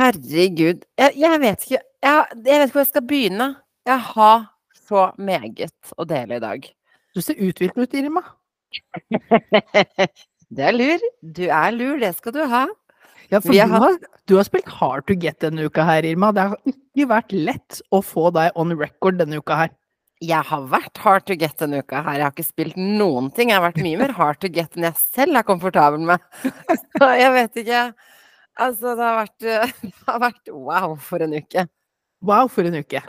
Herregud. Jeg, jeg vet ikke jeg, jeg vet hvor jeg skal begynne. Jeg har så meget å dele i dag. Du ser uthvilt ut, Irma. Det er lur. Du er lur, det skal du ha. Ja, for du har har, du har spilt hard to get denne uka her, Irma. Det har ikke vært lett å få deg on record denne uka her. Jeg har vært hard to get denne uka her. Jeg har ikke spilt noen ting. Jeg har vært mye mer hard to get enn jeg selv er komfortabel med. Så jeg vet ikke. Altså, det har vært, det har vært wow for en uke. Wow, for en uke.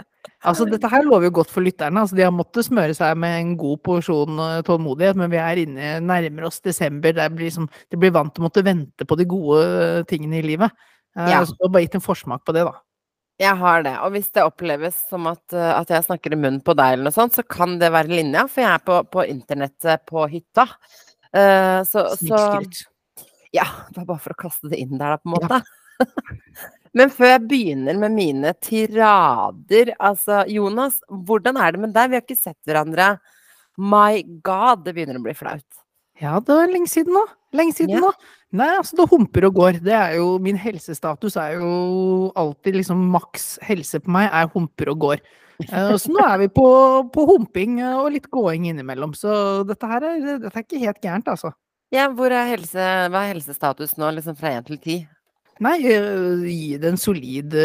Altså, dette her lover jo godt for lytterne. Altså, de har måttet smøre seg med en god porsjon eh, tålmodighet, men vi er inne, nærmer oss desember. Det blir, liksom, det blir vant til å måtte vente på de gode eh, tingene i livet. Eh, Ja. Så du har bare gitt en forsmak på det, da. Jeg har det. Og hvis det oppleves som at, at jeg snakker i munnen på deg, eller noe sånt, så kan det være linja, for jeg er på, på internettet på hytta. Uh, så, så. Ja, det var bare for å kaste det inn der, da, på en måte. Men før jeg begynner med mine tirader Altså, Jonas, hvordan er det med deg? Vi har ikke sett hverandre. My God, det begynner å bli flaut. Ja, det er lenge siden nå. Lenge siden Ja. nå. Nei, altså det humper og går. Det er jo Min helsestatus er jo alltid liksom maks helse på meg er humper og går. Eh, så nå er vi på, på humping og litt gåing innimellom. Så dette her er, dette er ikke helt gærent, altså. Ja, hvor er helse, hva er helsestatus nå, liksom fra én til ti? Nei, gi det en solid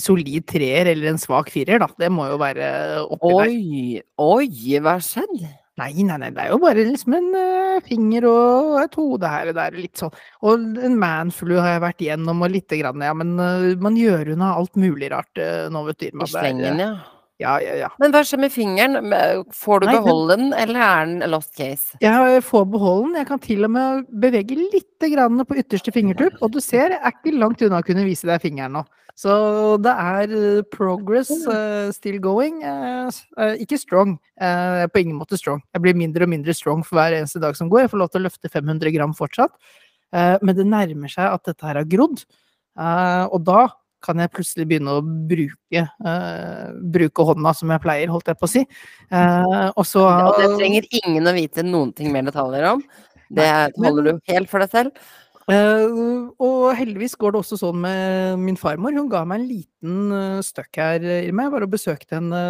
solid treer eller en svak firer, da. Det må jo være oppi der. Oi, oi, hva har skjedd? Nei, nei, nei, det er jo bare liksom en uh, finger og et hode her og der, litt sånn. Og en manflu har jeg vært igjennom, og lite grann, ja. Men uh, man gjør unna alt mulig rart uh, nå, vet du. I slengen, ja. Ja, ja, ja. Men hva skjer med fingeren? Får du Nei, beholde den, eller er den lost case? Jeg får beholde den. Jeg kan til og med bevege litt grann på ytterste fingertupp, og du ser, jeg er ikke langt unna å kunne vise deg fingeren nå. Så det er eh, progress uh, still going. Uh, eh, ikke strong. på ingen måte strong. Jeg blir mindre og mindre strong for hver eneste dag som går. Jeg får lov til å løfte 500 gram fortsatt. men det nærmer seg at dette her har grodd. og da kan jeg plutselig begynne å bruke, uh, bruke hånda som jeg pleier, holdt jeg på å si. Uh, og så Og det trenger ingen å vite noen ting mer detaljer om. Det holder du helt for deg selv. Uh, og heldigvis går det også sånn med min farmor. Hun ga meg en liten støkk her, Irma. Jeg var og besøkte henne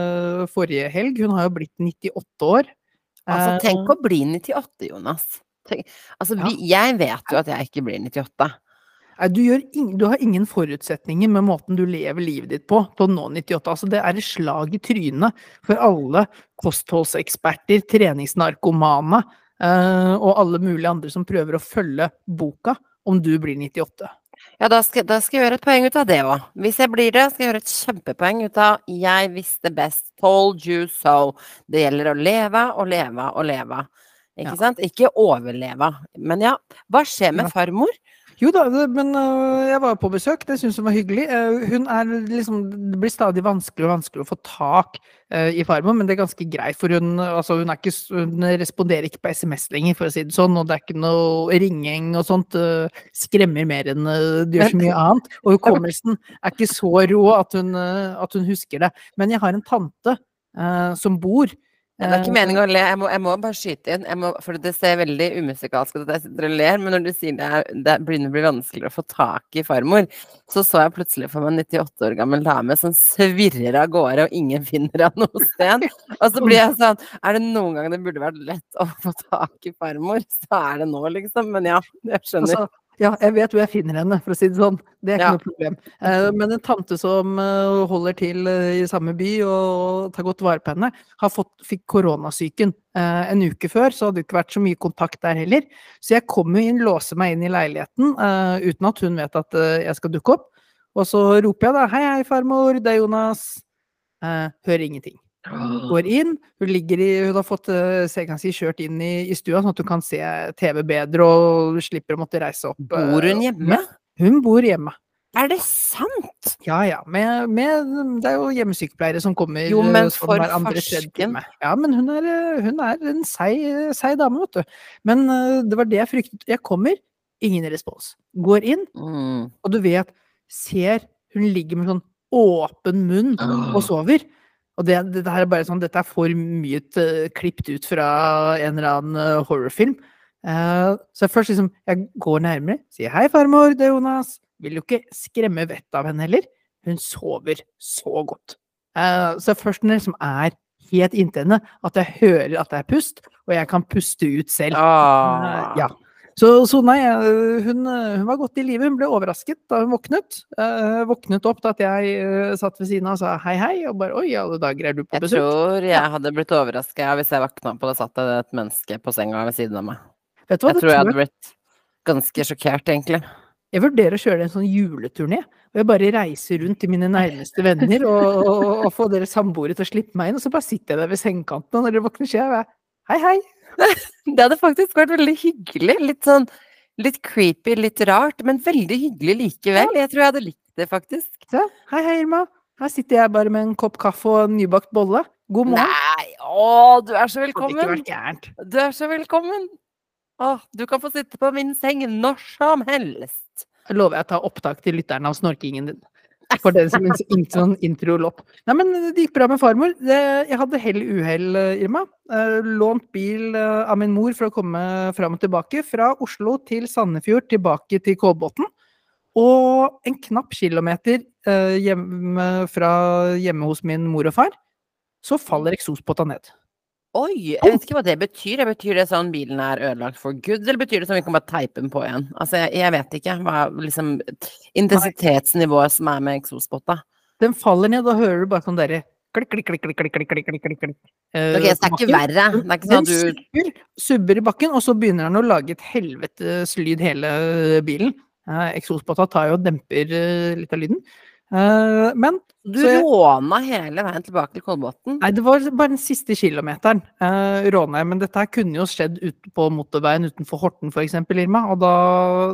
forrige helg. Hun har jo blitt 98 år. Altså, tenk å bli 98, Jonas. Tenk, altså, Ja. jeg vet jo at jeg ikke blir 98. Nei, du, gjør ing, du har ingen forutsetninger med måten du lever livet ditt på på nå 98. Altså, det er et slag i trynet for alle kostholdseksperter, treningsnarkomane eh, og alle mulige andre som prøver å følge boka om du blir 98. Ja, da skal, da skal jeg gjøre et poeng ut av det òg. Hvis jeg blir det, skal jeg gjøre et kjempepoeng ut av 'jeg visste best', 'told you so'. Det gjelder å leve og leve og leve. Ikke Ja. sant? Ikke overleve. Men ja, hva skjer med farmor? Jo da, men øh, jeg var på besøk, det syns hun var hyggelig. Eh, hun er liksom Det blir stadig vanskeligere og vanskeligere å få tak eh, i farmor, men det er ganske greit, for hun, altså, hun, ikke, hun responderer ikke på SMS lenger, for å si det sånn, og det er ikke noe ringing og sånt. øh, skremmer mer enn øh, det gjør så mye annet. Og hukommelsen er ikke så rå at hun, øh, at hun husker det. Men jeg har en tante uh, som bor det er ikke eh, meningen å le, jeg må, jeg må bare skyte inn. Må, for det ser veldig umusikalsk ut at jeg sitter og ler, men når du sier det, er, det begynner å bli vanskeligere å få tak i farmor, så så jeg plutselig for meg en 98 år gammel dame som svirrer av gårde, og ingen finner henne noe sted. Og så blir jeg sånn Er det noen gang det burde vært lett å få tak i farmor, så er det nå, liksom. Men ja, jeg skjønner. Altså, ja, jeg vet hvor jeg finner henne, for å si det sånn. Det er ikke Ja. noe problem. Eh, men en tante som eh, holder til eh, i samme by og tar godt vare på henne, har fått, fikk koronasyken en uke før, så hadde det ikke vært så mye kontakt der heller. Så jeg kommer jo inn, låser meg inn i leiligheten uten at hun vet at jeg skal dukke opp. Og så roper jeg da 'hei, hei, farmor, det er Jonas'. Hører ingenting. Går inn, hun ligger i Hun har fått eh, så si, kjørt inn i, i stua, sånn at hun kan se TV bedre og slipper å måtte reise opp. eh, Bor hun hjemme? Hun bor hjemme. Er det sant? Ja ja. Med, med, det er jo hjemmesykepleiere som kommer Jo, men eh, sånn for hver andre farsken. Ja, men hun er, hun er en seig, seig dame, vet du. Men det var det jeg fryktet. Jeg kommer, ingen respons. Går inn, Mm. og du vet, ser hun ligger med sånn åpen munn og sover. Og det, det, her er bare sånn, dette er for mye uh, klippet ut fra en eller annen eh, horrorfilm. Uh, så først liksom, jeg går nærmere, sier 'hei, farmor, det er Jonas'. vil jo ikke skremme vettet av henne heller. Hun sover så godt. Uh, så først når det liksom er helt inntil henne, at jeg hører at det er pust, og jeg kan puste ut selv. Ah. Uh, ja. Så, så nei, eh, hun, eh, hun var godt i live. Hun ble overrasket da hun våknet. Eh, våknet opp da at jeg eh, satt ved siden av og sa hei, hei, og bare oi, alle dager er du på besøk. Jeg tror jeg hadde blitt overraska hvis jeg våkna opp og det satt et menneske på senga ved siden av meg. Vet du hva, Jeg det tror jeg hadde blitt ganske sjokkert, egentlig. Jeg vurderer å kjøre en sånn juleturné. Og jeg bare reiser rundt til mine nærmeste venner og, og, og får dere samboere til å slippe meg inn. Og så bare sitter jeg der ved sengekanten, og når dere våkner, sier jeg hei, hei. Det hadde faktisk vært veldig hyggelig. Litt sånn litt creepy, litt rart, men veldig hyggelig likevel. Jeg tror jeg hadde likt det, faktisk. Så, hei, hei, Irma. Her sitter jeg bare med en kopp kaffe og en nybakt bolle. God morgen. Nei, å, du er så Det hadde ikke velkommen! vært gærent. Du er så velkommen! Å, du kan få sitte på min seng når som helst. Jeg lover jeg tar opptak til lytterne av snorkingen din. For den som ikke sånn introlopp. Nei, men det gikk bra med farmor. Det, jeg hadde hell i uhell, eh, Irma. Eh, lånt bil eh, av min mor for å komme fram og tilbake. Fra Oslo til Sandefjord, tilbake til Kolbotn. Og en knapp kilometer hjemme fra hjemme hos min mor og far, så faller eksospotta ned. Oi, jeg vet ikke hva det betyr. Betyr det sånn bilen er ødelagt for good, eller betyr det sånn vi kan bare teipe den på igjen? Altså, jeg, jeg vet ikke hva liksom intensitetsnivået som er med eksospotta. Den faller ned, og hører du bare sånn derre klikk, klikk, klikk, klikk, klikk, klikk, klikk, klikk, klikk. Uh, Ok, så det er ikke verre. Det er ikke sånn at du subber, subber i bakken, og så begynner den å lage et helvetes lyd, hele bilen. Eh, Eksospotta tar jo og demper eh, litt av lyden. Eh, men Du så råna hele veien tilbake til Kolbotn. Nei, det var bare den siste kilometeren. Uh, råna jeg. Men dette her kunne jo skjedd ut på motorveien utenfor Horten f.eks., Irma. Og da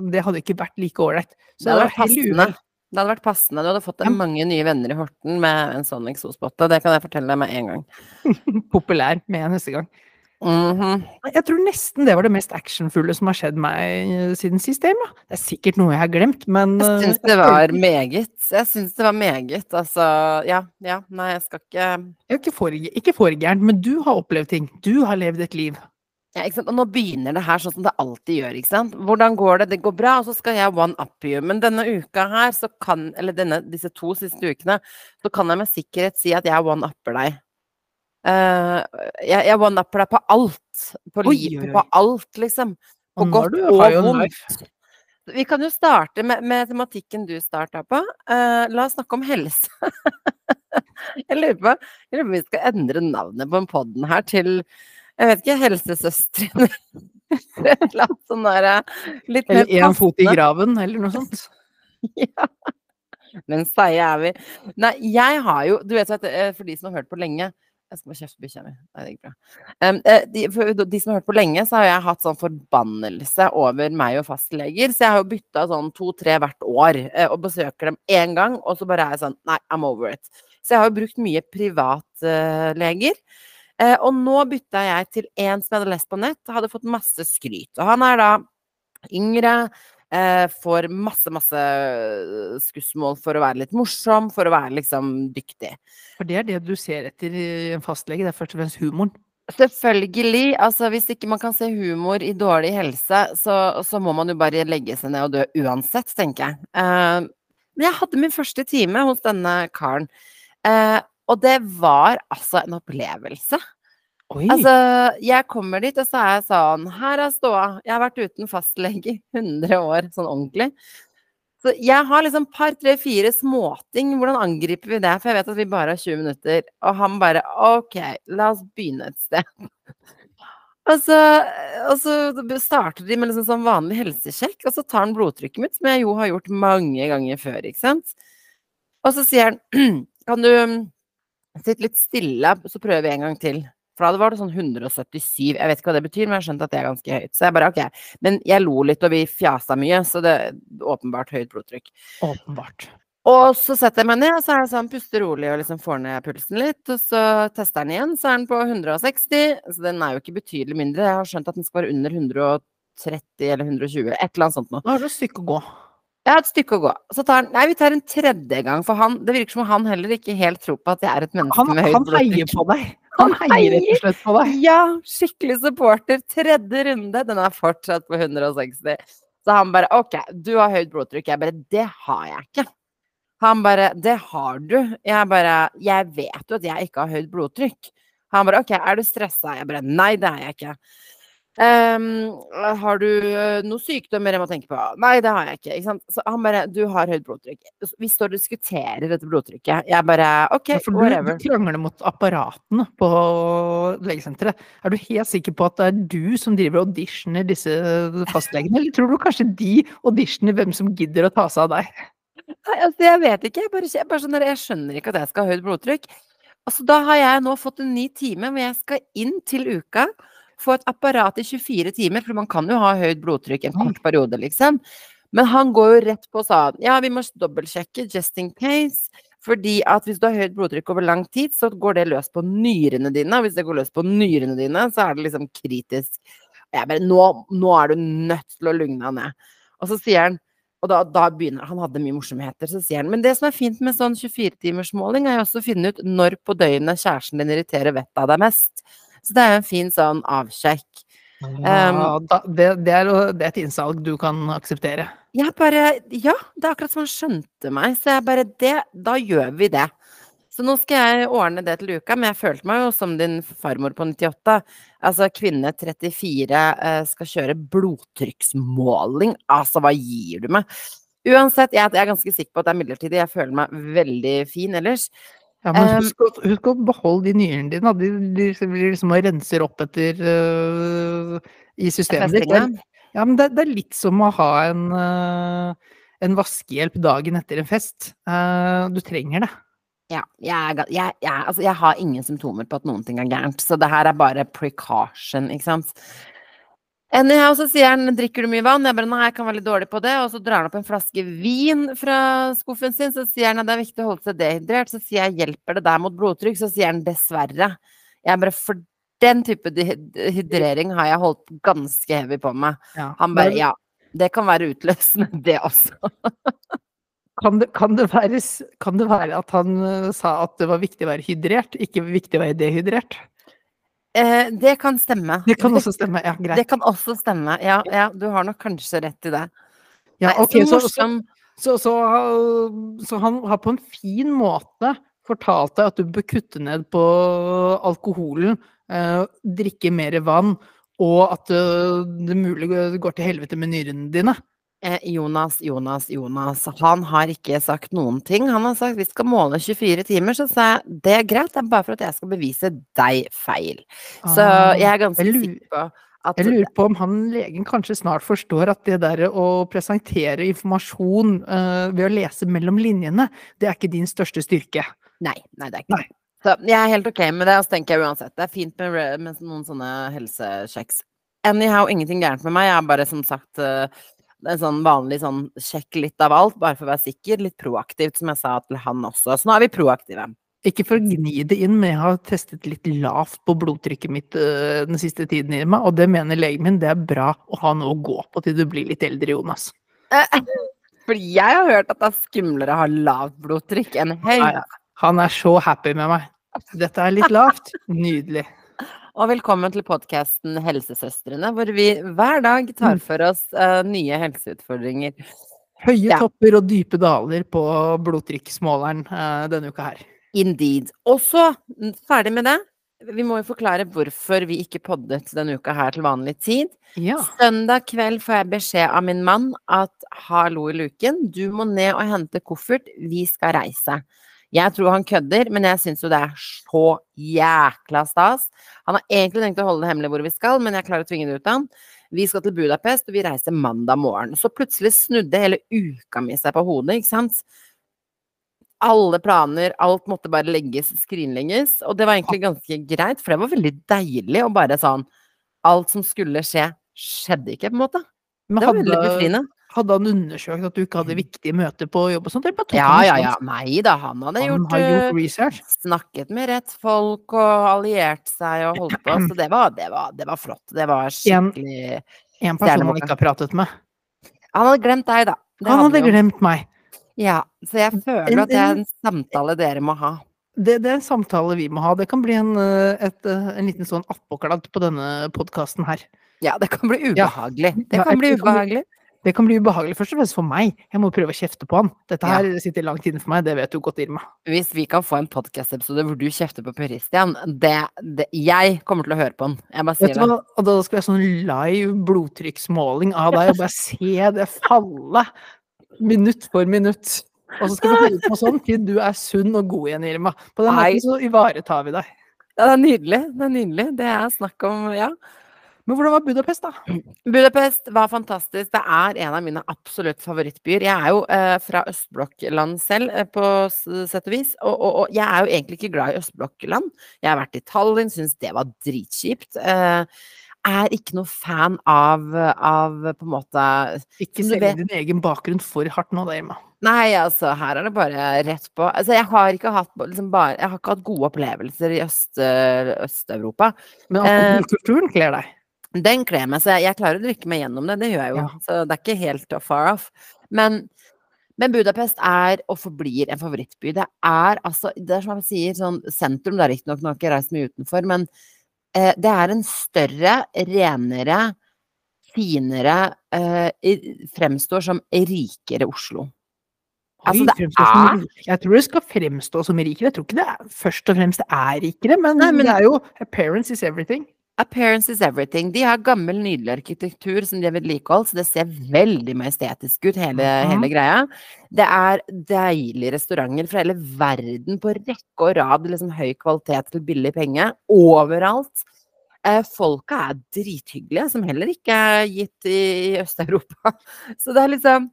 Det hadde ikke vært like ålreit. Så Det. Det hadde vært passende. Du hadde fått Ja. mange nye venner i Horten med en sånn eksospotte. Det kan jeg fortelle deg med en gang. Populær med neste gang. Mhm. -hmm. Jeg tror nesten det var det mest actionfulle som har skjedd meg eh, siden sist, Ja. Det er sikkert noe jeg har glemt, men Jeg eh, syns det var meget. Jeg syns det var meget. Altså, ja, ja. Nei, jeg skal ikke ikke for, ikke for men du har opplevd ting. Du har levd et liv. ja, ikke sant? Og nå begynner det her sånn som det alltid gjør, ikke sant. Hvordan går det? Det går bra, og så skal jeg one up you. Men denne uka her, så kan Eller denne, disse to siste ukene, så kan jeg med sikkerhet si at jeg one upper deg. Eh, jeg, jeg one upper deg på alt. På Oi, livet, oi, på alt, liksom. På nå godt og vondt. Vi kan jo starte med, med tematikken du starta på. Uh, la oss snakke om helse. jeg, lurer på, jeg lurer på om vi skal endre navnet på den poden her til jeg vet ikke, Helsesøstrene. Et eller annet sånn derre litt mer Eller én fot i graven, eller noe sånt. Ja. Men seige er vi. Nei, jeg har jo Du vet eh, for de som har hørt på lenge Jeg skal bare kjefte bikkja mi. Nei, det gikk bra. Um, de, for de som har hørt på lenge, så har jeg hatt sånn forbannelse over meg og fastleger. Så jeg har jo bytta sånn to-tre hvert år eh, og besøker dem én gang, og så bare er jeg sånn Nei, I'm over it. Så jeg har jo brukt mye privatleger. Eh, og nå bytta jeg til en som jeg hadde lest på nett, hadde fått masse skryt. Og han er da yngre, får masse, masse skussmål for å være litt morsom, for å være liksom dyktig. For det er det du ser etter i en fastlege, det er først og fremst humoren. Selvfølgelig. Altså, hvis ikke man kan se humor i dårlig helse, så, så må man jo bare legge seg ned og dø uansett, tenker jeg. Eh, men jeg hadde min første time hos denne karen, eh, og det var altså en opplevelse. Oi! Altså, jeg kommer dit, og så er jeg sånn Her er ståa. Jeg har vært uten fastlege i 100 år, sånn ordentlig. Så jeg har liksom par, tre, fire småting. Hvordan angriper vi det? For jeg vet at vi bare har 20 minutter. Og han bare OK, la oss begynne et sted. Og så, og så starter de med liksom sånn vanlig helsesjekk, og så tar han blodtrykket mitt, som jeg jo har gjort mange ganger før, ikke sant. Og så sier han Kan du sitte litt stille, så prøver vi en gang til. For da var det sånn 177. Jeg vet ikke hva det betyr, men jeg har skjønt at det er ganske høyt. Så jeg bare OK. Men jeg lo litt, og vi fjasa mye, så det er åpenbart høyt blodtrykk. Åpenbart. Og så setter jeg meg ned, og så er det sånn puster rolig og liksom får ned pulsen litt. Og så tester den igjen, så er den på 160. Så den er jo ikke betydelig mindre. Jeg har skjønt at den skal være under 130 eller 120, et eller annet sånt noe. Nå har du et stykke å gå. Jeg har et stykke å gå. Så tar han Nei, vi tar en tredje gang, for han Det virker som om han heller ikke helt tror på at jeg er et menneske Han, med høyt han heier på deg. Han Han heier rett og slett på deg. Ja, skikkelig supporter. Tredje runde. Den er fortsatt på 160. Så han bare OK, du har høyt blodtrykk. Jeg bare Det har jeg ikke. Han bare Det har du. Jeg bare Jeg vet jo at jeg ikke har høyt blodtrykk. Han bare OK, er du stressa? Jeg bare Nei, det er jeg ikke. Ehm, har du noen noe sykdommer jeg må tenke på? Nei, det har jeg ikke. ikke? Så han bare Du har høyt blodtrykk. Vi står og diskuterer dette blodtrykket. Jeg bare OK, Ja, for whatever. du krangler mot apparatene på legesenteret. Er du helt sikker på at det er du som driver og auditioner disse fastlegene, eller tror du kanskje de auditioner hvem som gidder å ta seg av deg? Nei, altså, jeg vet ikke. Jeg bare, jeg, bare sånn jeg skjønner ikke at jeg skal ha høyt blodtrykk. Altså, da har jeg nå fått en ny time hvor jeg skal inn til uka, få et apparat i 24 timer, for man kan jo ha høyt blodtrykk en kort periode, liksom. Men han går jo rett på og sa ja, vi må dobbeltsjekke just in case. Fordi at hvis du har høyt blodtrykk over lang tid, så går det løs på nyrene dine. Og hvis det går løs på nyrene dine, så er det liksom kritisk. Jeg bare nå, nå er du nødt til å lugne deg ned. Og så sier han og da, da begynner Han hadde mye morsomheter, så sier han Men det som er fint med sånn 24-timersmåling, er jo også å finne ut når på døgnet kjæresten din irriterer vettet av deg mest. Så det er jo en fin sånn avsjekk. Ja, da, det, det, er, det er et innsalg du kan akseptere. Jeg bare Ja, det er akkurat som han skjønte meg, så jeg bare Det, da gjør vi det. Så nå skal jeg ordne det til uka, men jeg følte meg jo som din farmor på 98. Altså kvinne 34 eh, skal kjøre blodtrykksmåling. Altså, hva gir du meg? Uansett, jeg, jeg er ganske sikker på at det er midlertidig. Jeg føler meg veldig fin ellers. Ja, men Um, husk, å, husk å beholde de nyrene dine. De, de, de liksom renser opp etter uh, i systemet ditt. Ja, men det, det er litt som å ha en, uh, en vaskehjelp dagen etter en fest. Uh, du trenger det. Ja, jeg, jeg, jeg, altså jeg har ingen symptomer på at noen ting er gærent, så det her er bare precaution, ikke sant. Anyhow, så sier han 'drikker du mye vann?' Jeg bare 'nei, jeg kan være litt dårlig på det', og så drar han opp en flaske vin fra skuffen sin, så sier han at det er viktig å holde seg dehydrert, så sier jeg 'hjelper det der mot blodtrykk?' Så sier han 'dessverre'. Jeg bare 'for den type hydrering har jeg holdt ganske heavy på meg'. Ja. Han bare 'ja, det kan være utløsende, det også'. Kan det, kan, det være, kan det være at han øh, sa at det var viktig å være hydrert, ikke viktig å være dehydrert? Eh, det kan stemme. Det kan også stemme. Ja, greit. Det kan også stemme. Ja, ja, du har nok kanskje rett i det. Ja, Nei, ok, så så, så, morsom. så, så, øh, så han har på en fin måte fortalt deg at du bør kutte ned på alkoholen, eh, drikke mer vann, og at øh, det mulig går til helvete med nyrene dine. Eh, Jonas, Jonas, Jonas. Han har ikke sagt noen ting. Han har sagt vi skal måle 24 timer, så sa jeg det er greit, det er bare for at jeg skal bevise deg feil. Så Ah, jeg er ganske jeg sikker på at Jeg lurer på om han legen kanskje snart forstår at det der å presentere informasjon uh, ved å lese mellom linjene, det er ikke din største styrke. Nei, nei, det er ikke det. Så jeg er helt ok med det, og så tenker jeg uansett. Det er fint med, med noen sånne helsesjekks. Anyhow, ingenting gærent med meg. Jeg er bare som sagt eh, en sånn vanlig sånn sjekk litt av alt, bare for å være sikker. Litt proaktivt, som jeg sa til han også. Så nå er vi proaktive. Ikke for å gni det inn, men jeg har testet litt lavt på blodtrykket mitt øh, den siste tiden, Irma, og det mener legen min, det er bra å ha noe å gå på til du blir litt eldre, Jonas. Fordi jeg har hørt at det er skumlere å ha lavt blodtrykk enn høyt. Han er så happy med meg. Dette er litt lavt. Nydelig. Og velkommen til podkasten Helsesøstrene, hvor vi hver dag Mm. tar for oss uh, nye helseutfordringer. Høye Ja. topper og dype daler på blodtrykksmåleren uh, denne uka her. Indeed. Og så, mm, ferdig med det. Vi må jo forklare hvorfor vi ikke poddet denne uka her til vanlig tid. Ja. Søndag kveld får jeg beskjed av min mann at hallo i luken, du må ned og hente koffert, vi skal reise. Jeg tror han kødder, men jeg syns jo det er så jækla stas. Han har egentlig tenkt å holde det hemmelig hvor vi skal, men jeg klarer å tvinge det ut av han. Vi skal til Budapest, og vi reiser mandag morgen. Så plutselig snudde hele uka mi seg på hodet, ikke sant. Alle planer, alt måtte bare legges, skrinlegges. Og det var egentlig ganske greit, for det var veldig deilig å bare sånn Alt som skulle skje, skjedde ikke, på en måte. Men Det var veldig befriende. Hadde han undersøkt at du ikke hadde viktige møter på jobb og sånt? Ja, ja, ja. Nei da, han hadde Han gjort, har eh, gjort research. Snakket med rett folk og alliert seg og holdt på. Så det var, det var, det var flott. Det var skikkelig En person han ikke har pratet med. Han hadde glemt deg, da. Det Han hadde hadde glemt meg. Ja, så jeg føler at det er en samtale dere må ha. Det, det er en samtale vi må ha. Det kan bli en, eh, et, eh, en liten sånn attpåkladd på denne podkasten her. Ja, det kan bli ubehagelig. Det kan bli- ubehagelig. Det kan bli ubehagelig først og fremst for meg. Jeg må prøve å kjefte på han. Dette Ja. her sitter langt inne for meg, det vet du godt, Irma. Hvis vi kan få en podkast-episode hvor du kjefter på Per Christian, det, det Jeg kommer til å høre på han. Jeg bare Vet sier du det. hva? Da skal vi ha sånn live blodtrykksmåling av deg, og bare se det falle minutt for minutt. Og så skal vi holde på sånn til du er sunn og god igjen, Irma. På den måten så ivaretar vi deg. Ja, det er nydelig. Det er nydelig. Det er snakk om Ja. Men hvordan var Budapest, da? Budapest var fantastisk. Det er en av mine absolutt favorittbyer. Jeg er jo eh, fra østblokkland selv, eh, på sett og vis. Og, og, og jeg er jo egentlig ikke glad i østblokkland. Jeg har vært i Tallinn, syns det var dritkjipt. Eh, er ikke noe fan av, av på en måte Ikke selge din egen bakgrunn for hardt nå, da, Irma. Nei, altså, her er det bare rett på. Altså, jeg har ikke hatt liksom bare Jeg har ikke hatt gode opplevelser i Øst-Europa. Øst-Europa. Men Eh, alkoholkulturen kler deg. Den kler meg, så jeg, jeg klarer å drikke meg gjennom det. Det gjør jeg jo. Ja. Så det er ikke helt far off. Men, men Budapest er og forblir en favorittby. Det er altså Det er som jeg sier, sånn sentrum, det er riktignok nå har jeg ikke reist mye utenfor, men eh, det er en større, renere, finere eh, Fremstår som rikere Oslo. Altså, det er- Jeg tror det skal fremstå som rikere. Jeg tror ikke det er, først og fremst er rikere, men, Nei, men- det er jo appearance is everything. Appearance is everything. De har gammel, nydelig arkitektur som de har vedlikeholdt, så det ser veldig majestetisk ut, hele, Mhm. hele greia. Det er deilige restauranter fra hele verden på rekke og rad, liksom høy kvalitet til billig penge, overalt. Eh, folka er drithyggelige, som heller ikke er gitt i, i Øst-Europa. Så det er liksom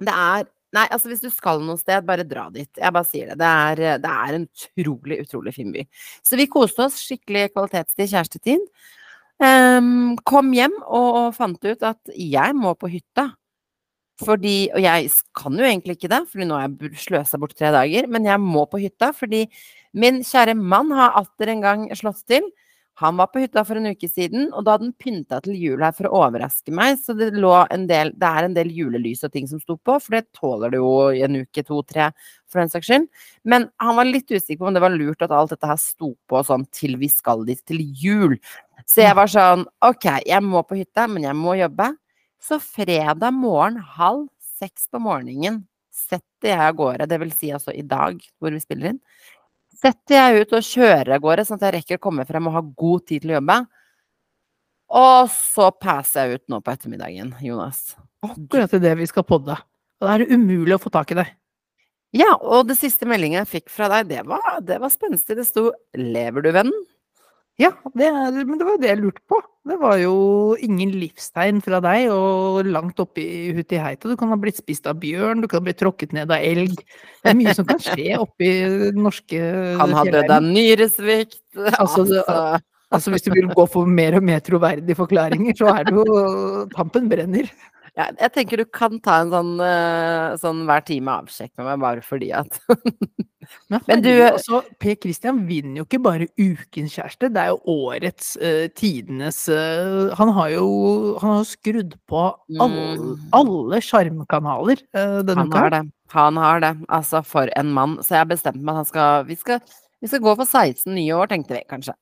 Det er Nei, altså hvis du skal noe sted, bare dra dit. Jeg bare sier det. Det er, det er en utrolig, utrolig fin by. Så vi koste oss skikkelig kvalitetstid kjærestetid. Um, kom hjem og, og fant ut at jeg må på hytta. Fordi, og jeg kan jo egentlig ikke det, fordi nå har jeg sløsa bort tre dager, men jeg må på hytta fordi min kjære mann har atter en gang slått til. Han var på hytta for en uke siden, og da hadde han pynta til jul her for å overraske meg, så det del Det er en del julelys og ting som sto på, for det tåler det jo i en uke, to, tre, for den saks skyld. Men han var litt usikker på om det var lurt at alt dette her sto på sånn til vi skal dit til jul. Så jeg var sånn OK, jeg må på hytta, men jeg må jobbe. Så fredag morgen halv seks på morgenen setter jeg av gårde, det vil si altså i dag hvor vi spiller inn. Setter jeg ut og kjører av gårde, sånn at jeg rekker å komme frem og ha god tid til å jobbe. Og så passer jeg ut nå på ettermiddagen, Jonas. Akkurat idet det vi skal podde. Og da er det umulig å få tak i deg. Ja, og det siste meldingen jeg fikk fra deg, det var, det var spenstig. Det sto 'Lever du, vennen'? Ja, det er, men det var jo det jeg lurte på. Det var jo ingen livstegn fra deg, og langt oppi i Hutiheita. Du kan ha blitt spist av bjørn, du kan ha blitt tråkket ned av elg. Det er mye som kan skje oppi den norske Han har dødd av nyresvikt. Altså, altså. Altså, hvis du vil gå for mer og mer troverdige forklaringer, så er det jo Tampen brenner. Ja, jeg tenker du kan ta en sånn, eh, sånn hver time avsjekk med meg, bare fordi at Men, Men du- altså, Per Christian vinner jo ikke bare ukens kjæreste, det er jo årets, uh, tidenes uh, Han har jo han har jo skrudd på alle, Mm. alle sjarmkanaler uh, denne Han uka. har det. Han har det. Altså, for en mann. Så jeg bestemte meg at han skal Vi skal, vi skal gå for 16 nye år, tenkte vi kanskje.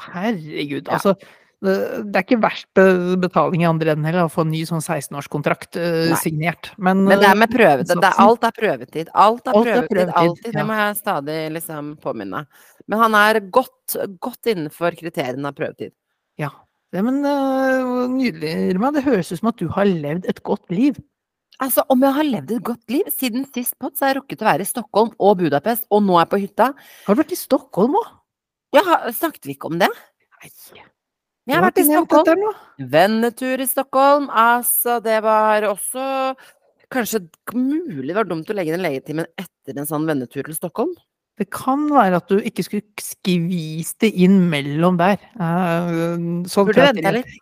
Herregud, Ja. altså. Det, er ikke verst eh, betaling i andre enden heller, å få en ny sånn 16-årskontrakt uh, signert. Men, Men det eh, er med prøvetid. Det, det, er- innsatsen- alt er prøvetid. Alt er Alt prøvetid. prøvetid, Alltid. ja. Det må jeg stadig liksom påminne. Men han er godt, godt innenfor kriteriene av prøvetid. Ja. Det, men eh, nydelig, Irma. Det høres ut som at du har levd et godt liv. Altså, om jeg har levd et godt liv Siden sist pott så har jeg rukket å være i Stockholm og Budapest, og nå er jeg på hytta. Har du vært i Stockholm òg? Ja, snakket vi ikke om det? Nei. Jeg har vært i Stockholm. Her. Vennetur i Stockholm. Altså, det var også Kanskje mulig det var dumt å legge inn legetimen etter en sånn vennetur til Stockholm? Det kan være at du ikke skulle skvist det inn mellom der. Eh, sånn Burde du vente litt.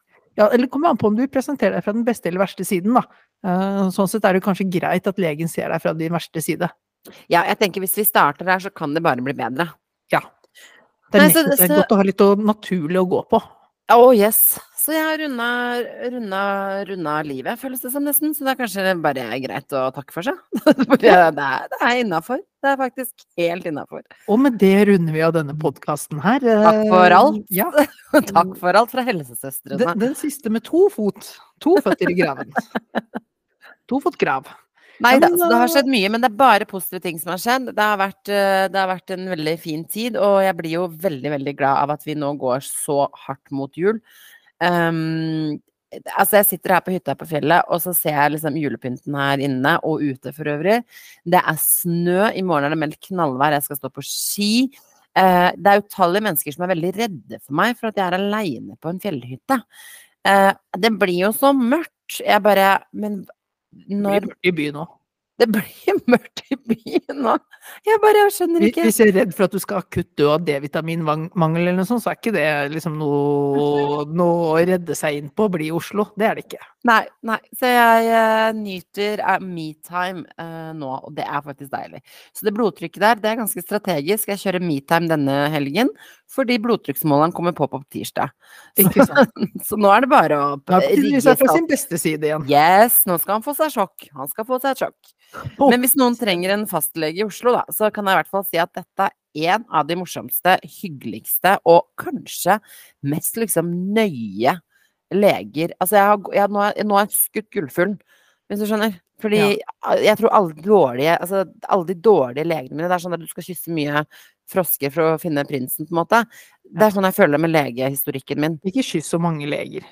Ja, eller kommer an på om du presenterer deg fra den beste eller verste siden, da. Eh, sånn sett er det kanskje greit at legen ser deg fra din verste side. Ja, jeg tenker hvis vi starter der, så kan det bare bli bedre. Ja. Det er Nei, så- det er godt å ha litt å- naturlig å gå på. Å, yes. Så jeg har runda, runda, runda livet, føles det som nesten. Så det er kanskje bare greit å takke for seg. Det er, det er innafor. Det er faktisk helt innafor. Og med det runder vi av denne podkasten her. Takk for Eh, alt. Ja, Takk for alt fra helsesøstrene. den, den siste med to fot. To føtter i graven. To fot grav. Nei da, det har skjedd mye, men det er bare positive ting som har skjedd. Det har vært, eh, det har vært en veldig fin tid, og jeg blir jo veldig, veldig glad av at vi nå går så hardt mot jul. Um, altså, jeg sitter her på hytta på fjellet, og så ser jeg liksom julepynten her inne, og ute for øvrig. Det er snø, i morgen er det meldt knallvær, jeg skal stå på ski. Uh, det er utallige mennesker som er veldig redde for meg for at jeg er aleine på en fjellhytte. Uh, det blir jo så mørkt. Jeg bare Men Det når blir mørkt i byen òg. Det blir mørkt i byen nå. Jeg bare jeg skjønner ikke. Hvis jeg er redd for at du skal akutt dø av D-vitaminmangel eller noe sånt, så er ikke det liksom noe, noe å redde seg inn på å bli i Oslo. Det er det ikke. Nei, nei. Så jeg uh, nyter uh, metime uh, nå, og det er faktisk deilig. Så det blodtrykket der, det er ganske strategisk. Jeg kjører metime denne helgen, fordi blodtrykksmåleren kommer på på tirsdag. Så. Så nå er det bare å rigge seg fra sin beste side igjen. Yes, nå skal han få seg sjokk. Han skal få seg et sjokk. Men hvis noen trenger en fastlege i Oslo, da, så kan jeg i hvert fall si at dette er en av de morsomste, hyggeligste og kanskje mest liksom nøye leger Altså, jeg har, jeg, nå, har, nå har jeg skutt gullfuglen, hvis du skjønner. Fordi jeg tror alle dårlige Altså, alle de dårlige legene mine Det er sånn at du skal kysse mye frosker for å finne prinsen, på en måte. Det er sånn jeg føler det med legehistorikken min. Ikke kyss så mange leger.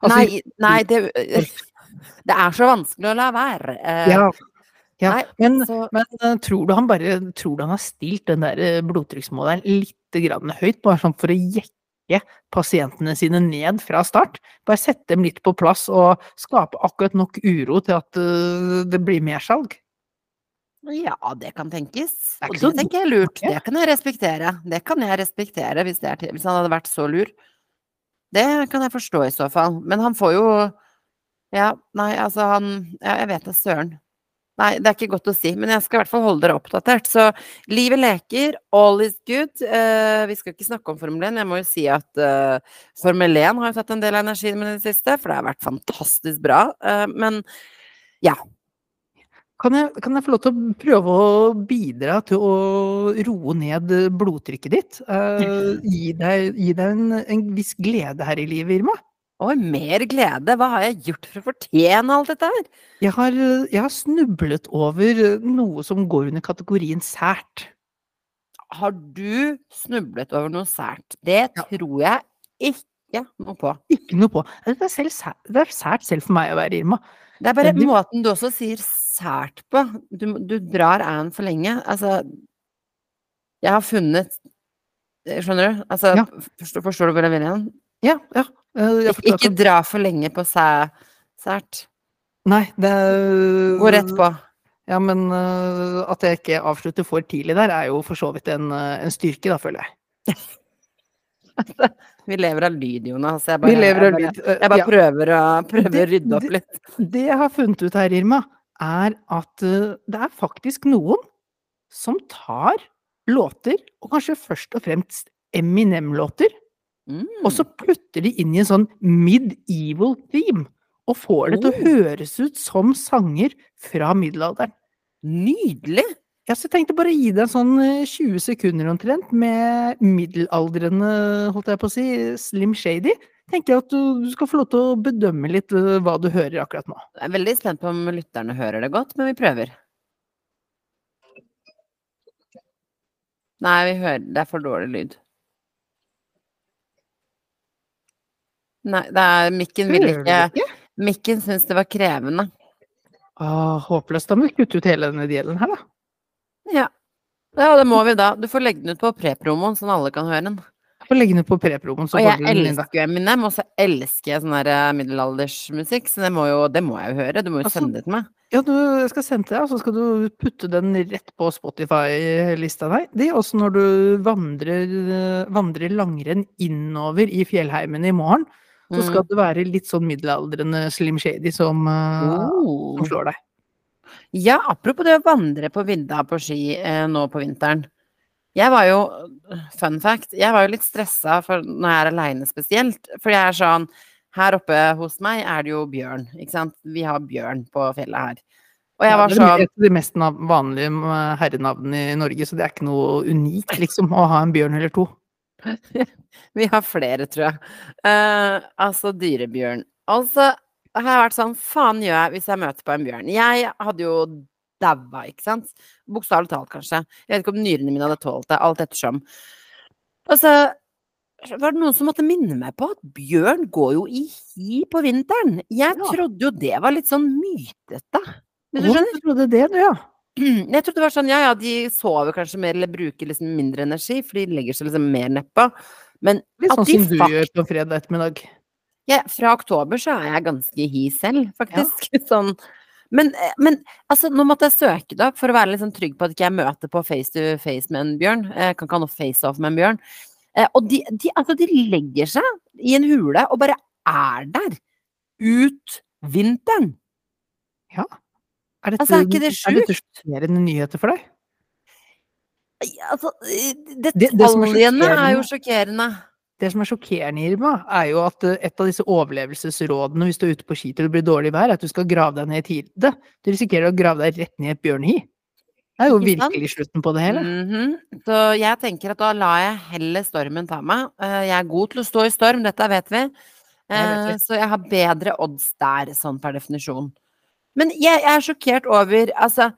Altså, nei, nei, det Det er så vanskelig å la være. Eh, ja. Ja. nei, men, så men eh, tror du han bare tror du han har stilt den der eh, blodtrykksmåleren litt grann høyt, bare sånn for å jekke pasientene sine ned fra start? Bare sette dem litt på plass og skape akkurat nok uro til at eh, det blir mersalg? Ja, det kan tenkes. Det Og det tenker jeg er lurt. Det kan jeg respektere. Det kan jeg respektere hvis, det til, hvis han hadde vært så lur. Det kan jeg forstå i så fall. Men han får jo Ja, nei, altså han Ja, jeg vet da søren. Nei, det er ikke godt å si, men jeg skal i hvert fall holde dere oppdatert. Så livet leker, all is good. Uh, vi skal ikke snakke om Formel 1. Jeg må jo si at uh, Formel 1 har jo tatt en del av energien min i det siste, for det har vært fantastisk bra. Uh, men ja. Kan jeg, kan jeg få lov til å prøve å bidra til å roe ned blodtrykket ditt? Gi deg, gi deg en, en viss glede her i livet, Irma? Oi, mer glede. Hva har jeg gjort for å fortjene alt dette her? Jeg har, jeg har snublet over noe som går under kategorien sært. Har du snublet over noe sært? Det Ja. tror jeg ikke noe på. Ikke noe på. Det er, selv, sæ- det er sært selv for meg å være Irma. Det er bare du- måten du også sier sært på. Du, du drar an for lenge. Altså Jeg har funnet Skjønner du? Altså, Ja. forstår, forstår du hvor jeg vil igjen? Ja, ja. Eh, jeg Ikke dra for lenge på sæ, sært. Nei, det Gå rett på. Ja, men eh, at jeg ikke avslutter for tidlig der, er jo for så vidt en, eh, en styrke, da, føler jeg. Vi lever av lyd, Jonas. Jeg bare, Vi lever av jeg lyd. bare, eh, jeg bare ja. prøver, å, prøver å rydde opp det- litt. Det jeg har funnet ut her, Irma, er at det er faktisk noen som tar låter, og kanskje først og fremst Eminem-låter, Mm. og så putter de inn i en sånn medieval theme, og får det til å Oh. høres ut som sanger fra middelalderen. Nydelig! Ja, så jeg tenkte bare å gi deg en sånn eh, 20 sekunder omtrent med middelaldrende, holdt jeg på å si, Slim Shady. Tenker jeg at du, du skal få lov til å bedømme litt eh, hva du hører akkurat nå. Jeg er veldig spent på om lytterne hører det godt, men vi prøver. Nei, vi hører Det er for dårlig lyd. Nei, det er Mikken vil Hører ikke Mikken syns det var krevende. Ah, håpløst. Da må vi kutte ut hele denne delen her, da. Ja. Ja, det må vi da. Du får legge den ut på prepromoen, sånn alle kan høre den. Jeg får legge den ut på prepromoen. så Og jeg elsker jo Eminem, og så elsker jeg sånn der eh, middelaldersmusikk, så det må, jo, det må jeg jo høre. Du må jo Altså, sende det til meg. Ja, du, jeg skal sende til deg, og så skal du putte den rett på Spotify-lista di. Det også når du vandrer, eh, vandrer langrenn innover i fjellheimen i morgen. Så skal Mm. det være litt sånn middelaldrende Slim Shady som, eh, Oh. som slår deg. Ja, apropos det å vandre på vidda på ski eh, nå på vinteren. Jeg var jo, fun fact, jeg var jo litt stressa for når jeg er aleine spesielt. For jeg er sånn Her oppe hos meg er det jo bjørn, ikke sant. Vi har bjørn på fjellet her. Og jeg Ja, det er sånn et av de mest vanlige eh, herrenavnene i Norge, så det er ikke noe unikt liksom, å ha en bjørn eller to. Vi har flere, tror jeg. Uh, altså dyrebjørn. Altså, har jeg vært sånn Faen gjør jeg hvis jeg møter på en bjørn? Jeg hadde jo daua, ikke sant? Bokstavelig talt, kanskje. Jeg vet ikke om nyrene mine hadde tålt det, alt ettersom. Og så var det noen som måtte minne meg på at bjørn går jo i hi på vinteren. Jeg Ja. trodde jo det var litt sånn mytete. Hvis du skjønner? du trodde det, du, ja. Jeg trodde det var sånn, ja ja, de sover kanskje mer eller bruker liksom mindre energi, for de legger seg liksom mer nedpå. Men Litt sånn som du gjør på fredag ettermiddag. ja, fra oktober så er jeg ganske hi selv, faktisk. Sånn. Men, eh, men altså, nå måtte jeg søke det opp for å være litt sånn trygg på at ikke jeg møter på face to face med en bjørn. Jeg kan ikke ha noe face-off med en bjørn. Eh, og de, de, altså, de legger seg i en hule og bare er der ut vinteren. Er dette, Altså, er ikke det dette sjokkerende nyheter for deg? Altså, detaljene det som er er jo sjokkerende-. Det som er sjokkerende, Irma, er jo at eh, et av disse overlevelsesrådene hvis du er ute på skitur og det blir dårlig vær, er at du skal grave deg ned i tide. Du risikerer å grave deg rett ned i et bjørnehi. Det er jo virkelig slutten på det hele. Mhm. Så jeg tenker at da lar jeg heller stormen ta meg. Eh, Jeg er god til å stå i storm, dette vet vi. Vet. Eh, Så jeg har bedre odds der, sånn per definisjon. Men jeg, jeg er sjokkert over Altså,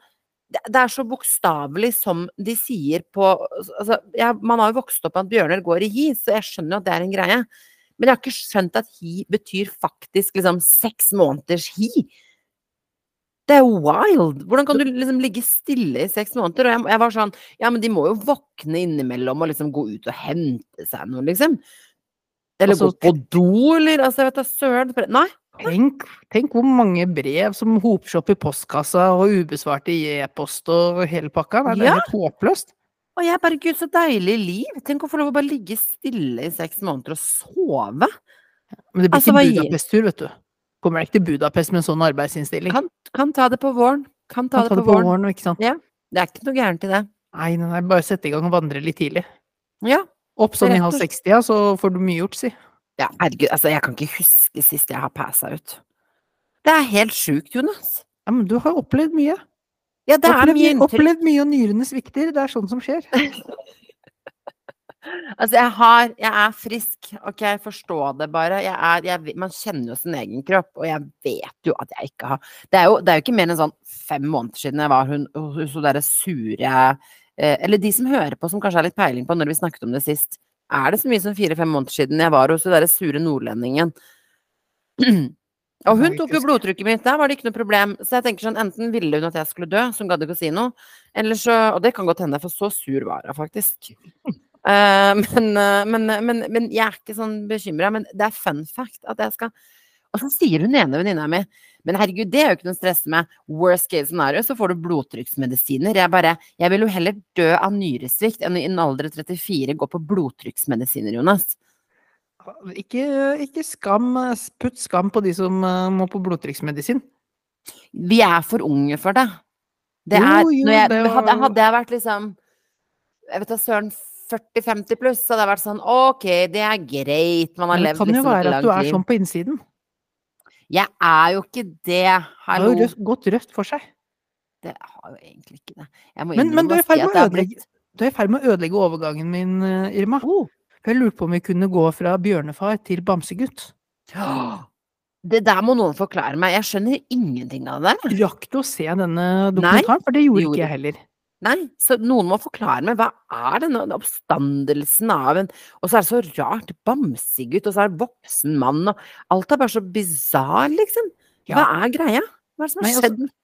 det, det er så bokstavelig som de sier på altså, jeg, Man har jo vokst opp med at bjørner går i hi, så jeg skjønner jo at det er en greie. Men jeg har ikke skjønt at hi betyr faktisk liksom seks måneders hi. Det er wild! Hvordan kan du liksom ligge stille i seks måneder? Og jeg, jeg var sånn Ja, men de må jo våkne innimellom og liksom gå ut og hente seg noe, liksom. Eller Altså, gå på do, eller altså, jeg vet da søren. Nei. Tenk, tenk hvor mange brev som hoper seg opp i postkassa og ubesvarte i e-post og hele pakka. Nei, det er Ja. helt håpløst. Og jeg bare Gud, så deilig liv! Tenk å få lov å bare ligge stille i seks måneder og sove. Men det blir Altså, ikke Budapest-tur, vet du. Kommer deg ikke til Budapest med en sånn arbeidsinnstilling. Kan, kan ta det på våren. Kan ta, Kan det, på våren. ikke sant. Det er ikke noe gærent i det. Nei, nei, nei, bare sette i gang og vandre litt tidlig. Ja. Opp sånn i halv slett. sekstida, så får du mye gjort, si. Ja herregud, altså, jeg kan ikke huske sist jeg har passa ut. Det er helt sjukt, Jonas. Ja, men du har opplevd mye. Ja, det er mye inntrykk. opplevd mye, og nyrene svikter. Det er sånt som skjer. Altså, jeg har Jeg er frisk, ok, forstå det bare. Jeg er, jeg, man kjenner jo sin egen kropp, og jeg vet jo at jeg ikke har Det er jo, det er jo ikke mer enn sånn fem måneder siden jeg var hun, hos hun derre sure eh, Eller de som hører på, som kanskje har litt peiling på når vi snakket om det sist. Er det så mye som fire-fem måneder siden jeg var hos den derre sure nordlendingen? Og hun tok jo blodtrykket mitt, der var det ikke noe problem. Så jeg tenker sånn, enten ville hun at jeg skulle dø, så hun gadd ikke å si noe, eller så Og det kan godt hende, for så sur var hun faktisk. Uh, men, uh, men, men, men jeg er ikke sånn bekymra. Men det er fun fact at jeg skal Og så sier hun ene venninna mi Men herregud, det er jo ikke noe å stresse med. Worst case scenario, så får du blodtrykksmedisiner. Jeg bare Jeg vil jo heller dø av nyresvikt enn i en alder av 34 gå på blodtrykksmedisiner, Jonas. Ikke, ikke skam, putt skam på de som eh, må på blodtrykksmedisin. Vi er for unge for det. Det er jo, når jeg, det var- hadde, hadde jeg vært liksom Jeg vet da søren 40-50 pluss, så hadde jeg vært sånn OK, det er greit, man har Men det levd kan jo liksom et være at du er sånn på innsiden. Jeg er jo ikke det, Det har jo gått rødt for seg. Det har jo egentlig ikke det. Men, men du er i ferd med å ødelegge, er overgangen min, eh, Irma. oh. For jeg lurte på om vi kunne gå fra bjørnefar til bamsegutt. Det der må noen forklare meg. Jeg skjønner ingenting av det. Rakk du å se denne dokumentaren? For det gjorde gjorde ikke jeg heller. Nei, så noen må forklare meg. Hva er denne oppstandelsen av en Og så er det så rart. Bamsegutt, og så er det voksen mann, og alt er bare så bisarr, liksom. Hva er greia? Hva er det som har Nei, altså, skjedd?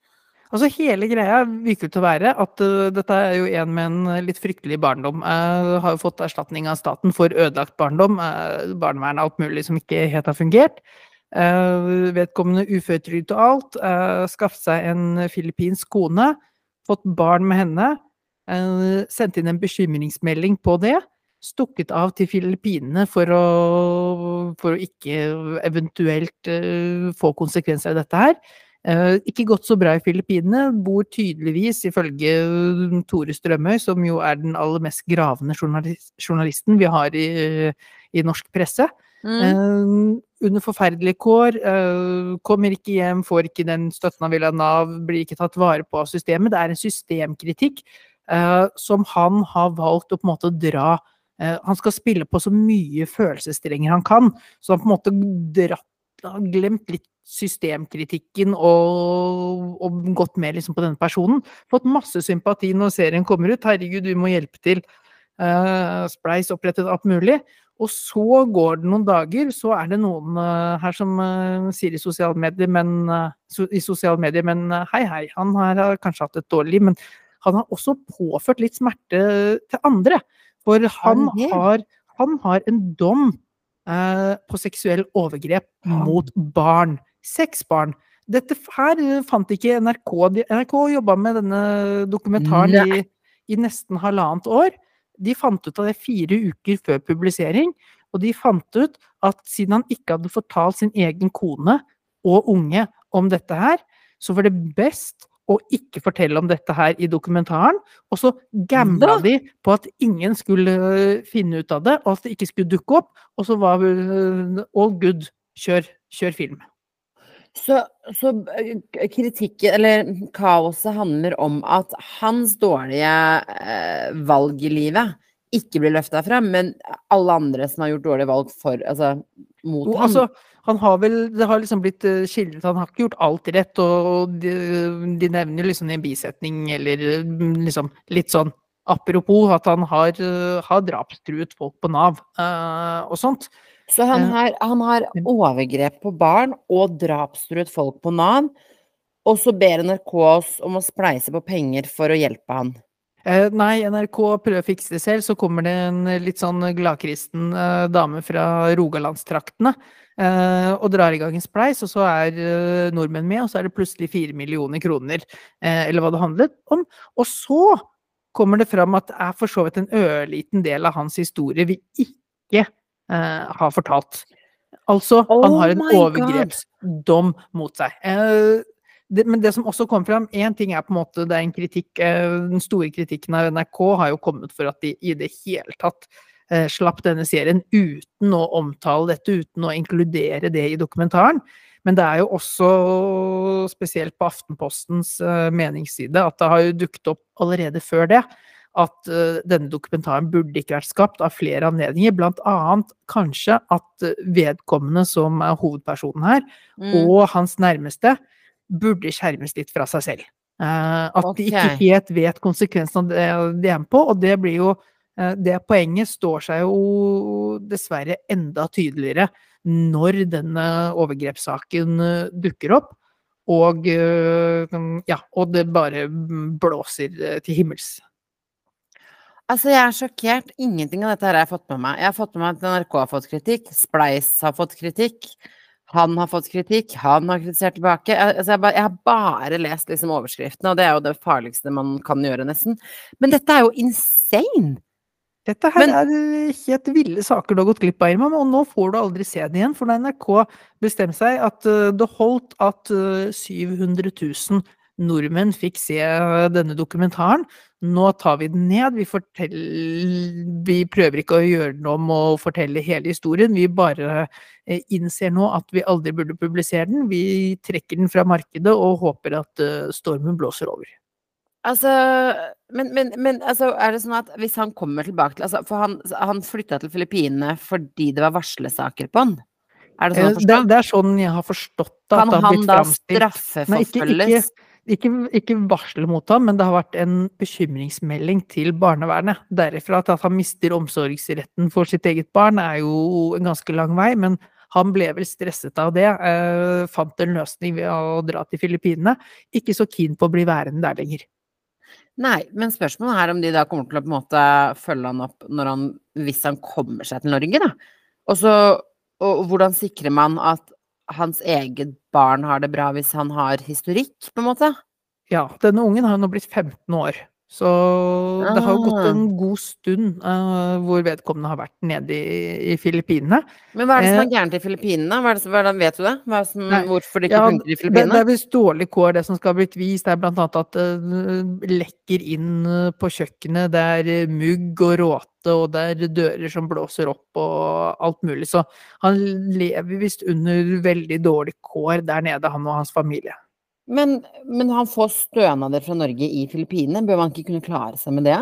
Altså Hele greia virker til å være at uh, dette er jo en med en litt fryktelig barndom. Uh, har jo fått erstatning av staten for ødelagt barndom. Uh, barnevern og alt mulig som ikke helt har fungert. Uh, vedkommende uføretrygd og alt. Uh, skaffet seg en filippinsk kone. Fått barn med henne. Sendte sendt inn en bekymringsmelding på det. Stukket av til Filippinene for å, for å ikke eventuelt uh, få konsekvenser av dette her. Eh, ikke gått så bra i Filippinene. Bor tydeligvis, ifølge Tore Strømøy, som jo er den aller mest gravende journalisten vi har i, i norsk presse, Mm. Under forferdelige kår. eh, kommer ikke hjem, får ikke den støtten han vil av Nav, blir ikke tatt vare på av systemet. Det er en systemkritikk eh, som han har valgt å på en måte dra eh, Han skal spille på så mye følelsesstrenger han kan, så han på en måte dratt har glemt litt systemkritikken og, og gått mer liksom på denne personen. Fått masse sympati når serien kommer ut. Herregud, vi må hjelpe til. Uh, Spleis opprettet alt mulig. Og så går det noen dager, så er det noen uh, her som uh, sier i sosiale medier, men, so, i sosiale medier, men hei, hei, han her har kanskje hatt et dårlig liv, men han har også påført litt smerte til andre. For han har, han har en dom på seksuell overgrep mot barn. Seks barn. Dette her fant ikke NRK. NRK jobba med denne dokumentaren i, i nesten halvannet år. De fant ut av det fire uker før publisering, og de fant ut at siden han ikke hadde fortalt sin egen kone og unge om dette her, så var det best å ikke fortelle om dette her i dokumentaren. Og så gambla de på at ingen skulle øh, finne ut av det, og at det ikke skulle dukke opp. Og så var øh, all good. Kjør, kjør film. Så, så, eh, kritikken, eller kaoset, handler om at hans dårlige eh, valg i livet ikke blir løfta frem, men alle andre som har gjort dårlige valg for, altså, mot ham. Altså, han har vel, det har liksom blitt uh, skildret Han har ikke gjort alt rett, og de, de nevner liksom i en bisetning eller mm, liksom litt sånn apropos at han har, uh, har drapstruet folk på Nav uh, og sånt. Så han har, han har overgrep på barn og drapstruet folk på Nav. Og så ber NRK oss om å spleise på penger for å hjelpe han. Eh, nei, NRK prøver å fikse det selv. Så kommer det en litt sånn gladkristen eh, dame fra Rogalandstraktene eh, og drar i gang en spleis, og så er eh, nordmenn med, og så er det plutselig fire millioner kroner, eh, eller hva det handlet om. Og så kommer det fram at det er for så vidt en ørliten del av hans historie vi ikke Eh, har fortalt. Altså, oh han har en overgrepsdom mot seg. Eh, det, men det som også kom fram, én ting er på en måte det er en kritikk eh, Den store kritikken av NRK har jo kommet for at de i det hele tatt slapp denne serien uten å omtale dette, uten å inkludere det i dokumentaren. Men det er jo også spesielt på Aftenpostens uh, meningsside at det har jo dukket opp allerede før det at uh, denne dokumentaren burde ikke vært skapt av flere anledninger, blant annet kanskje at vedkommende som er hovedpersonen her, mm. og hans nærmeste, burde skjermes litt fra seg selv. Uh, at okay. de ikke helt vet konsekvensen av det de er med på, og det blir jo Det poenget står seg jo dessverre enda tydeligere når denne overgrepssaken dukker opp. Og, ja, og det bare blåser til himmels. Altså, jeg er sjokkert. Ingenting av dette her har jeg fått med meg. Jeg har fått med meg at NRK har fått kritikk, Spleis har fått kritikk, han har fått kritikk, han har kritisert tilbake. Altså, jeg, bare, jeg har bare lest liksom overskriftene, og det er jo det farligste man kan gjøre, nesten. Men dette er jo insane! Dette her Men, er helt ville saker du har gått glipp av, Irma, og nå får du aldri se det igjen. For da NRK bestemte seg at uh, det holdt at uh, 700 000 nordmenn fikk se denne dokumentaren. Nå tar vi den ned. Vi, vi prøver ikke å gjøre den om og fortelle hele historien. Vi bare eh, innser nå at vi aldri burde publisere den. Vi trekker den fra markedet og håper at eh, stormen blåser over. Altså, men, men, men altså, er det sånn at hvis han kommer tilbake til altså, For han, han flytta til Filippinene fordi det var varslesaker på han? Er det sånn å eh. Det, det, er sånn jeg har forstått det. Kan han da straffeforfølges? ikke, ikke varsel mot ham, men det har vært en bekymringsmelding til barnevernet. Derifra til at han mister omsorgsretten for sitt eget barn, er jo en ganske lang vei. Men han ble vel stresset av det. Eh, fant en løsning ved å dra til Filippinene. Ikke så keen på å bli værende der lenger. Nei, men spørsmålet er om de da kommer til å på en måte følge han opp han, hvis han kommer seg til Norge, da. Også, og hvordan sikrer man at hans eget barn har det bra hvis han har historikk, på en måte? Ja, denne ungen har jo nå blitt 15 år. Så det har jo gått en ah. god stund uh, hvor vedkommende har vært nede i, i Filippinene. Men hva er det som er eh, gærent i Filippinene? Hva er det, hva er det, vet du det? Som, hvorfor det ikke ja, funker i Filippinene? Det, det, er visst dårlig kår, det som skal ha blitt vist. Det er blant annet at det uh, lekker inn på kjøkkenet. Det er mugg og råte, og det er dører som blåser opp og alt mulig. Så han lever visst under veldig dårlig kår der nede, han og hans familie. Men, men, han får stønader fra Norge i Filippinene, bør man ikke kunne klare seg med det?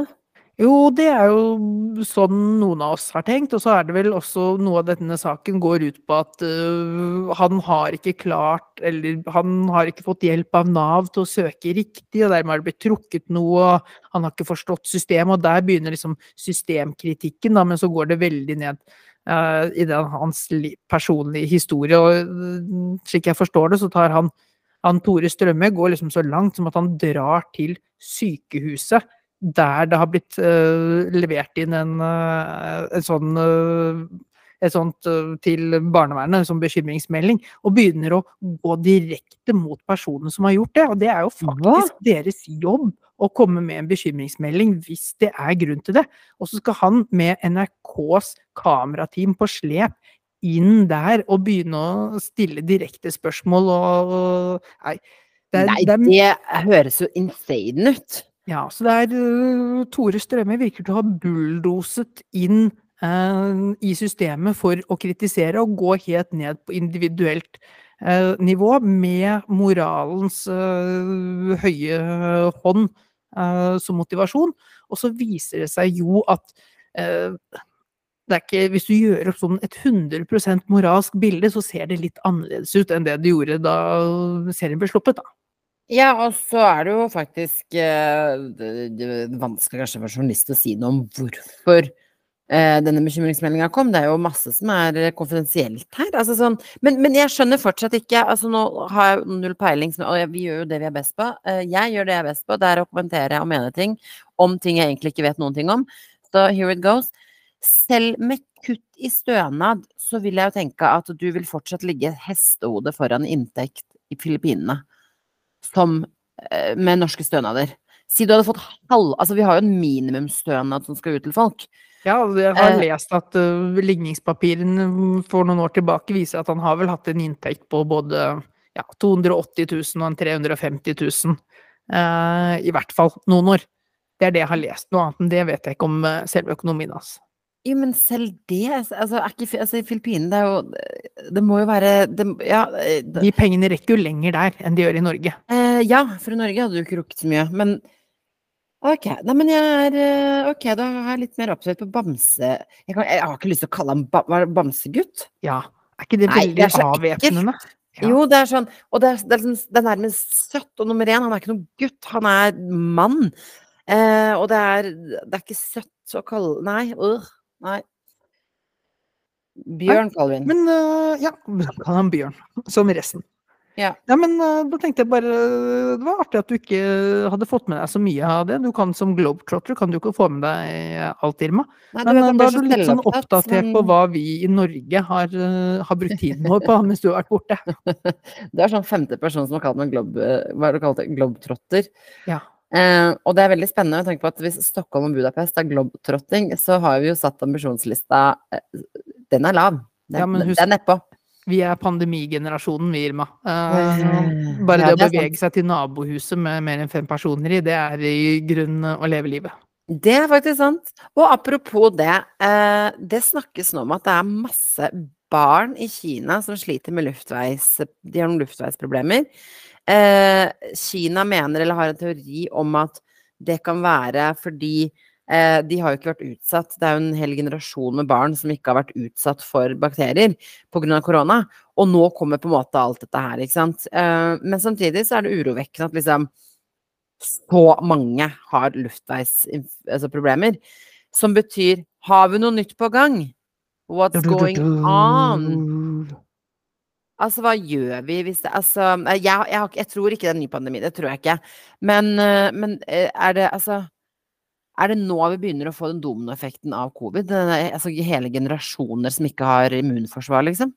Jo, det er jo sånn noen av oss har tenkt, og så er det vel også noe av denne saken går ut på at uh, han har ikke klart, eller han har ikke fått hjelp av Nav til å søke riktig, og dermed har det blitt trukket noe, og han har ikke forstått systemet, og der begynner liksom systemkritikken, da, men så går det veldig ned uh, i den, hans personlige historie, og uh, slik jeg forstår det, så tar han, han Tore Strømme går liksom så langt som at han drar til sykehuset der det har blitt uh, levert inn en, uh, en sånn uh, et sånt til barnevernet som bekymringsmelding, og begynner å gå direkte mot personen som har gjort det. Og det er jo faktisk Hva? deres jobb å komme med en bekymringsmelding hvis det er grunn til det. Og så skal han med NRKs kamerateam på slep inn der og begynne å stille direkte spørsmål og Nei. Det, Nei, det, det høres jo insane ut. Ja, så det er uh, Tore Strømme virker til å ha bulldoset inn uh, i systemet for å kritisere og gå helt ned på individuelt uh, nivå med moralens høye hånd som motivasjon. Og så viser det seg jo at er ikke, hvis du gjør opp sånn et 100% moralsk bilde, så ser det litt annerledes ut enn det det gjorde da serien ble sluppet. da. Ja, og så er det jo faktisk eh, det, det vanskelig kanskje for journalist å si noe om hvorfor eh, denne bekymringsmeldinga kom. Det er jo masse som er eh, konfidensielt her. Altså sånn, men, men, jeg skjønner fortsatt ikke altså Nå har jeg null peiling, og vi gjør jo det vi er best på. Eh, jeg gjør det jeg er best på, det er å kommentere og mene ting om ting jeg egentlig ikke vet noen ting om. Så here it goes. Selv med kutt i stønad, så vil jeg jo tenke at du vil fortsatt ligge hestehode foran inntekt i Filippinene som eh, med norske stønader. Si du hadde fått halv Altså, vi har jo en minimumsstønad som skal ut til folk. Ja, jeg har uh, lest at uh, ligningspapirene for noen år tilbake viser at han har vel hatt en inntekt på både ja, 280 000 og 350 000. Uh, I hvert fall noen år. Det er det jeg har lest. Noe annet enn det vet jeg ikke om selve økonomien hans. Jo, men selv det altså, er ikke, altså, Filippinene, det er jo Det må jo være det, Ja. Det, de pengene rekker jo lenger der enn de gjør i Norge. Eh, ja, for i Norge hadde du ikke rukket så mye. Men ok. Nei, men jeg er eh, Ok, da har jeg litt mer oppsett på bamse... Jeg, kan, jeg, har ikke lyst til å kalle ham ba, bamsegutt. Ja. Er ikke det veldig avvæpnende? Ja. Jo, det er sånn Og det er, det er, liksom, det er nærmest søtt. Og nummer én, han er ikke noen gutt, han er mann. Eh, og det er, det er ikke søtt å kalle Nei, øh. Nei. Bjørn kaller vi den. Men uh, ja, kall han Bjørn. Som resten. Ja. ja men uh, da tenkte jeg bare Det var artig at du ikke hadde fått med deg så mye av det. Du kan som globetrotter kan du ikke få med deg alt, Irma. Nei, men vet, da er du litt sånn oppdatert men... på hva vi i Norge har, uh, har brukt tiden vår på mens du har vært borte. det er sånn femte person som har kalt meg globe, hva er det kalt, globetrotter. Ja. Eh, og det er veldig spennende å tenke på at hvis Stockholm og Budapest er globetrotting, så har vi jo satt ambisjonslista eh, Den er lav. Den, ja, husk, den er nedpå. Vi er pandemigenerasjonen, vi, Irma. Eh, bare ja, det å bevege seg til nabohuset med mer enn fem personer i, det er i grunnen å leve livet. Det er faktisk sant. Og apropos det, eh, det snakkes nå om at det er masse barn i Kina som sliter med luftveis De har noen luftveisproblemer. Eh, Kina mener, eller har en teori om at det kan være fordi eh, de har jo ikke vært utsatt. Det er jo en hel generasjon med barn som ikke har vært utsatt for bakterier pga. korona. Og nå kommer på en måte alt dette her, ikke sant. Eh, men samtidig så er det urovekkende at liksom så mange har luftveisproblemer. Altså som betyr har vi noe nytt på gang? What's going on? Altså, hva gjør vi hvis det Altså, jeg, jeg, jeg, tror ikke det er en ny pandemi, det tror jeg ikke. Men, eh, men eh, er det altså Er det nå vi begynner å få den dominoeffekten av covid? Altså hele generasjoner som ikke har immunforsvar, liksom?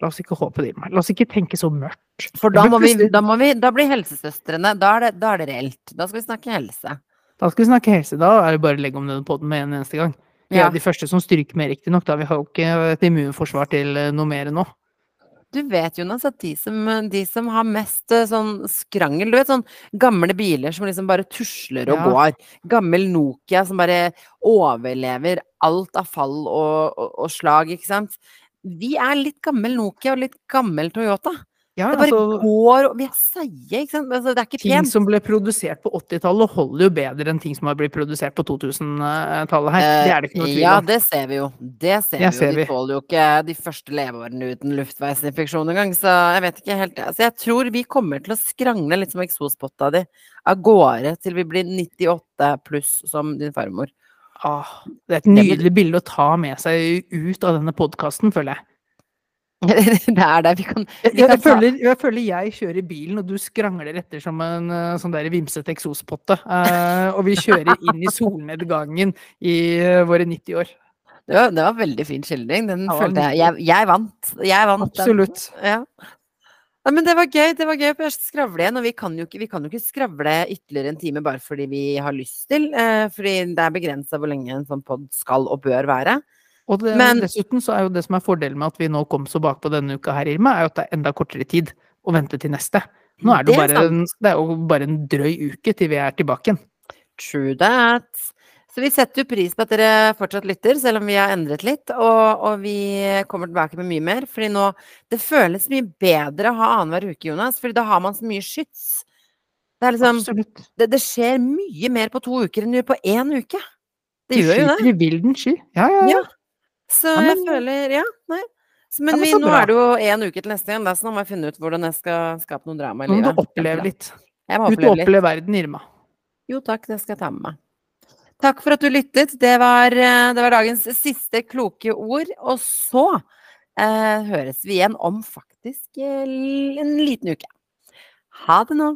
La oss ikke håpe det. La oss ikke tenke så mørkt. For da, må vi, da, må vi, da blir helsesøstrene da er, det, da er det reelt. Da skal vi snakke helse. Da skal vi snakke helse. Da er det bare å legge om den poden med en eneste gang. Vi ja. er de første som stryker med, riktignok. Vi har jo ikke et immunforsvar til eh, noe mer nå. Du vet, Jonas, at de som, de som, har mest eh, sånn skrangel Du vet sånn gamle biler som liksom bare tusler og ja. går. Gammel Nokia som bare overlever alt av fall og, og, og, slag, ikke sant. Vi er litt gammel Nokia og litt gammel Toyota. Ja, Det bare altså, går og Vi er seige, ikke sant. Altså, det er ikke ting pent. som ble produsert på 80-tallet, holder jo bedre enn ting som har blitt produsert på 2000-tallet her. Det er det ikke noe tvil om. Ja, det ser vi jo. Det ser Det vi ser jo. De tåler jo ikke de første leveårene uten luftveisinfeksjon engang, så jeg vet ikke helt. Altså, jeg tror vi kommer til å skrangle litt som eksospotta di av gårde til vi blir 98 pluss som din farmor. Ah, det er et nydelig bilde å ta med seg ut av denne podkasten, føler jeg. det er det. Vi kan, vi kan jeg, føler, jeg føler jeg kjører bilen, og du skrangler etter som en eh, sånn der vimsete eksospotte. Uh, og vi kjører inn i solnedgangen i eh, våre 90 år. det, var, det var veldig fin skildring. Den Ja, følte jeg Jeg, jeg vant. Jeg vant. Absolutt. Ja. Nei, men det var gøy. Det var gøy å skravle igjen. Og vi kan jo ikke, vi kan jo ikke skravle ytterligere en time bare fordi vi har lyst til. Uh, fordi det er begrensa hvor lenge en sånn pod skal og bør være. Og det, Men- dessuten så er jo det som er fordelen med at vi nå kom så bakpå denne uka her, Irma, er jo at det er enda kortere tid å vente til neste. Nå er det, Det er bare en, det er jo bare en drøy uke til vi er tilbake igjen. True that. Så vi setter jo pris på at dere fortsatt lytter, selv om vi har endret litt. Og, og vi kommer tilbake med mye mer. fordi nå Det føles mye bedre å ha annenhver uke, Jonas. fordi da har man så mye skyts. Det er liksom det, det skjer mye mer på to uker enn på én uke. Det gjør jo det. skyter i vilden sky. Ja, ja, ja. Ja. Så Ja, jeg føler Ja, nei. Så, men Ja, men vi, nå bra. er det jo én uke til neste igjen, så nå må jeg finne ut hvordan jeg skal skape noe drama i Nå må livet. du oppleve litt. Ut og oppleve oppleve verden, Irma. Jo takk, det skal jeg ta med meg. Takk for at du lyttet. Det var, eh, det var dagens siste kloke ord. Og så eh, høres vi igjen om faktisk eh, en liten uke. Ha det nå.